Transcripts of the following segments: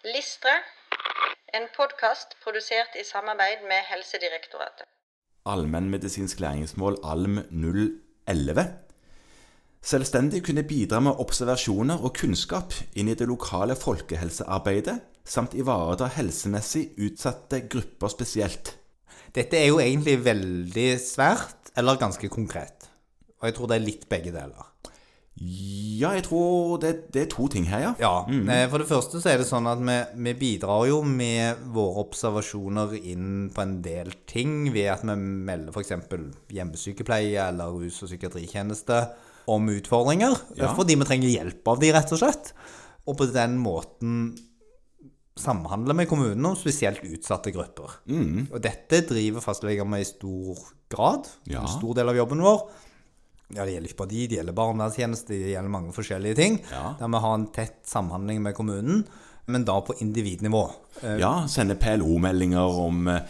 Listre, en podkast produsert i samarbeid med Helsedirektoratet. Allmennmedisinsk læringsmål ALM 011. Selvstendig kunne bidra med observasjoner og kunnskap inn i det lokale folkehelsearbeidet, samt ivareta helsemessig utsatte grupper spesielt. Dette er jo egentlig veldig svært, eller ganske konkret. Og jeg tror det er litt begge deler. Ja, jeg tror det, det er to ting her, ja. Ja, Mm. For det første så er det sånn at vi, vi bidrar jo med våre observasjoner inn på en del ting ved at vi melder f.eks. hjemmesykepleie eller rus- og psykiatritjeneste om utfordringer. Ja. Fordi vi trenger hjelp av de, rett og slett. Og på den måten samhandler med kommunene om spesielt utsatte grupper. Mm. Og dette driver fastleger med i stor grad. Ja. En stor del av jobben vår. Ja, Det gjelder ikke bare de, det gjelder barnevernstjeneste, det gjelder mange forskjellige ting. Ja. Der vi har en tett samhandling med kommunen, men da på individnivå. Eh, Ja, sende PLO-meldinger om eh,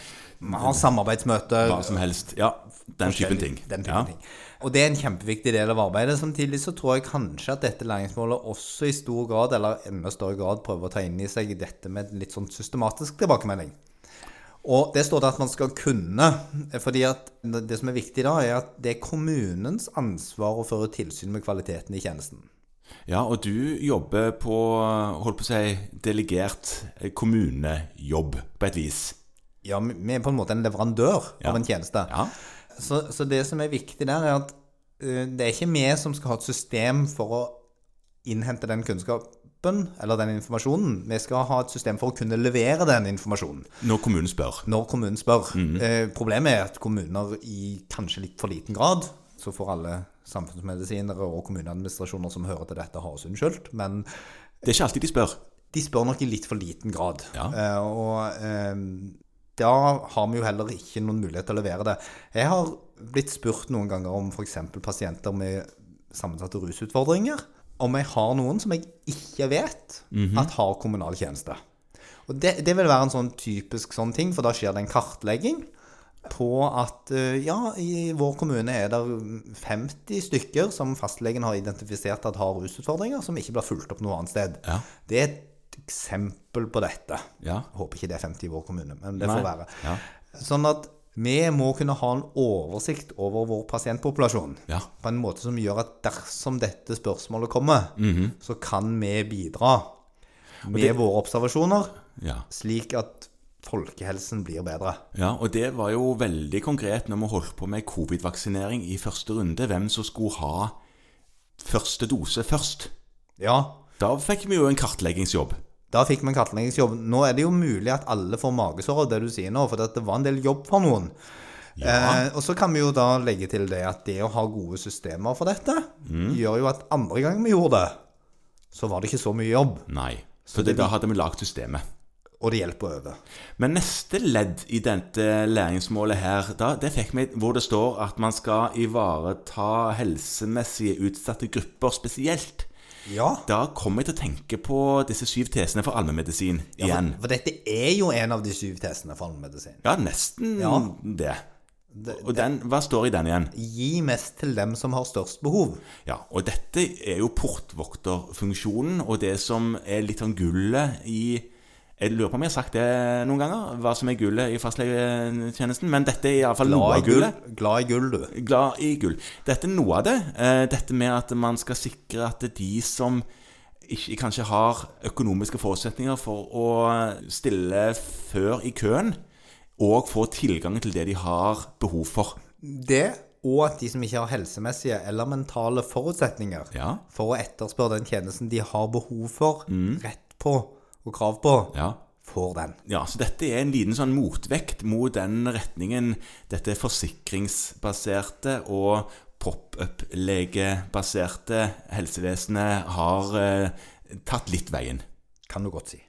Vi har samarbeidsmøter. hva som helst. Ja, den typen ting. Den typen ja. ting. Og det er en kjempeviktig del av arbeidet. Samtidig så tror jeg kanskje at dette læringsmålet også i stor grad, eller enda større grad, prøver å ta inn i seg dette med litt sånn systematisk tilbakemelding. Og det står det at man skal kunne. fordi at det som er viktig da, er at det er kommunens ansvar å føre tilsyn med kvaliteten i tjenesten. Ja, og du jobber på, holdt på å si, delegert eh, kommunejobb, på et vis. Ja, vi er på en måte en leverandør Ja. av en tjeneste. Ja. Så, så det som er viktig der, er at uh, det er ikke vi som skal ha et system for å innhente den kunnskapen eller den informasjonen. Vi skal ha et system for å kunne levere den informasjonen Når kommunen spør. når kommunen spør. Mhm. Eh, problemet er at kommuner i kanskje litt for liten grad så får alle samfunnsmedisinere og kommuneadministrasjoner som hører til dette, ha oss unnskyldt. Men Det er ikke alltid de spør. de spør nok i litt for liten grad. Ja. Eh, og eh, da har vi jo heller ikke noen mulighet til å levere det. Jeg har blitt spurt noen ganger om f.eks. pasienter med sammensatte rusutfordringer. Om jeg har noen som jeg ikke vet at har kommunal tjeneste. Og det, det vil være en sånn typisk sånn ting, for da skjer det en kartlegging på at eh, ja, i vår kommune er det 50 stykker som fastlegen har identifisert at har rusutfordringer, som ikke blir fulgt opp noe annet sted. Ja. Det er et eksempel på dette. Ja. Jeg håper ikke det er 50 i vår kommune, men det Nei. får være. Ja. Sånn at vi må kunne ha en oversikt over vår pasientpopulasjon Ja. på en måte som gjør at dersom dette spørsmålet kommer, Mhm. så kan vi bidra med det- våre observasjoner, ja. slik at folkehelsen blir bedre. Ja, og det var jo veldig konkret når vi holdt på med covid-vaksinering i første runde, hvem som skulle ha første dose først. Ja, Da fikk vi jo en kartleggingsjobb. Da fikk vi en kartleggingsjobb. Nå er det jo mulig at alle får magesår av det du sier nå, for det var en del jobb for noen. Ja. Eh, og så kan vi jo da legge til det at det å ha gode systemer for dette, Mm. gjør jo at andre gang vi gjorde det, så var det ikke så mye jobb. Nei. Så det, da hadde vi lagd systemet. Og det hjelper å øve. Men neste ledd i dette læringsmålet her, da, det fikk vi hvor det står at man skal ivareta helsemessige utsatte grupper spesielt. Ja. Da kommer jeg til å tenke på disse syv tesene for allmennmedisin igjen. For, for dette er jo en av de syv tesene for allmennmedisin. Ja, nesten Ja. det. Og den, hva står i den igjen? Gi mest til dem som har størst behov. Ja, og dette er jo portvokterfunksjonen, og det som er litt sånn gullet i Jeg lurer på om jeg har sagt det noen ganger, hva som er gullet i fastlegetjenesten, men dette er iallfall noe av gullet. glad i gull du. Glad i gull. Dette er noe av det. Eh, Dette med at man skal sikre at de som ikke kanskje har økonomiske forutsetninger for å stille før i køen, og få tilgang til det de har behov for. Det, og at de som ikke har helsemessige eller mentale forutsetninger Ja. for å etterspørre den tjenesten de har behov for, rett på og krav på, Ja. får den. Ja, så dette er en liten sånn motvekt mot den retningen dette forsikringsbaserte og pop-up-legebaserte helsevesenet har eh, tatt litt veien. Kan du godt si.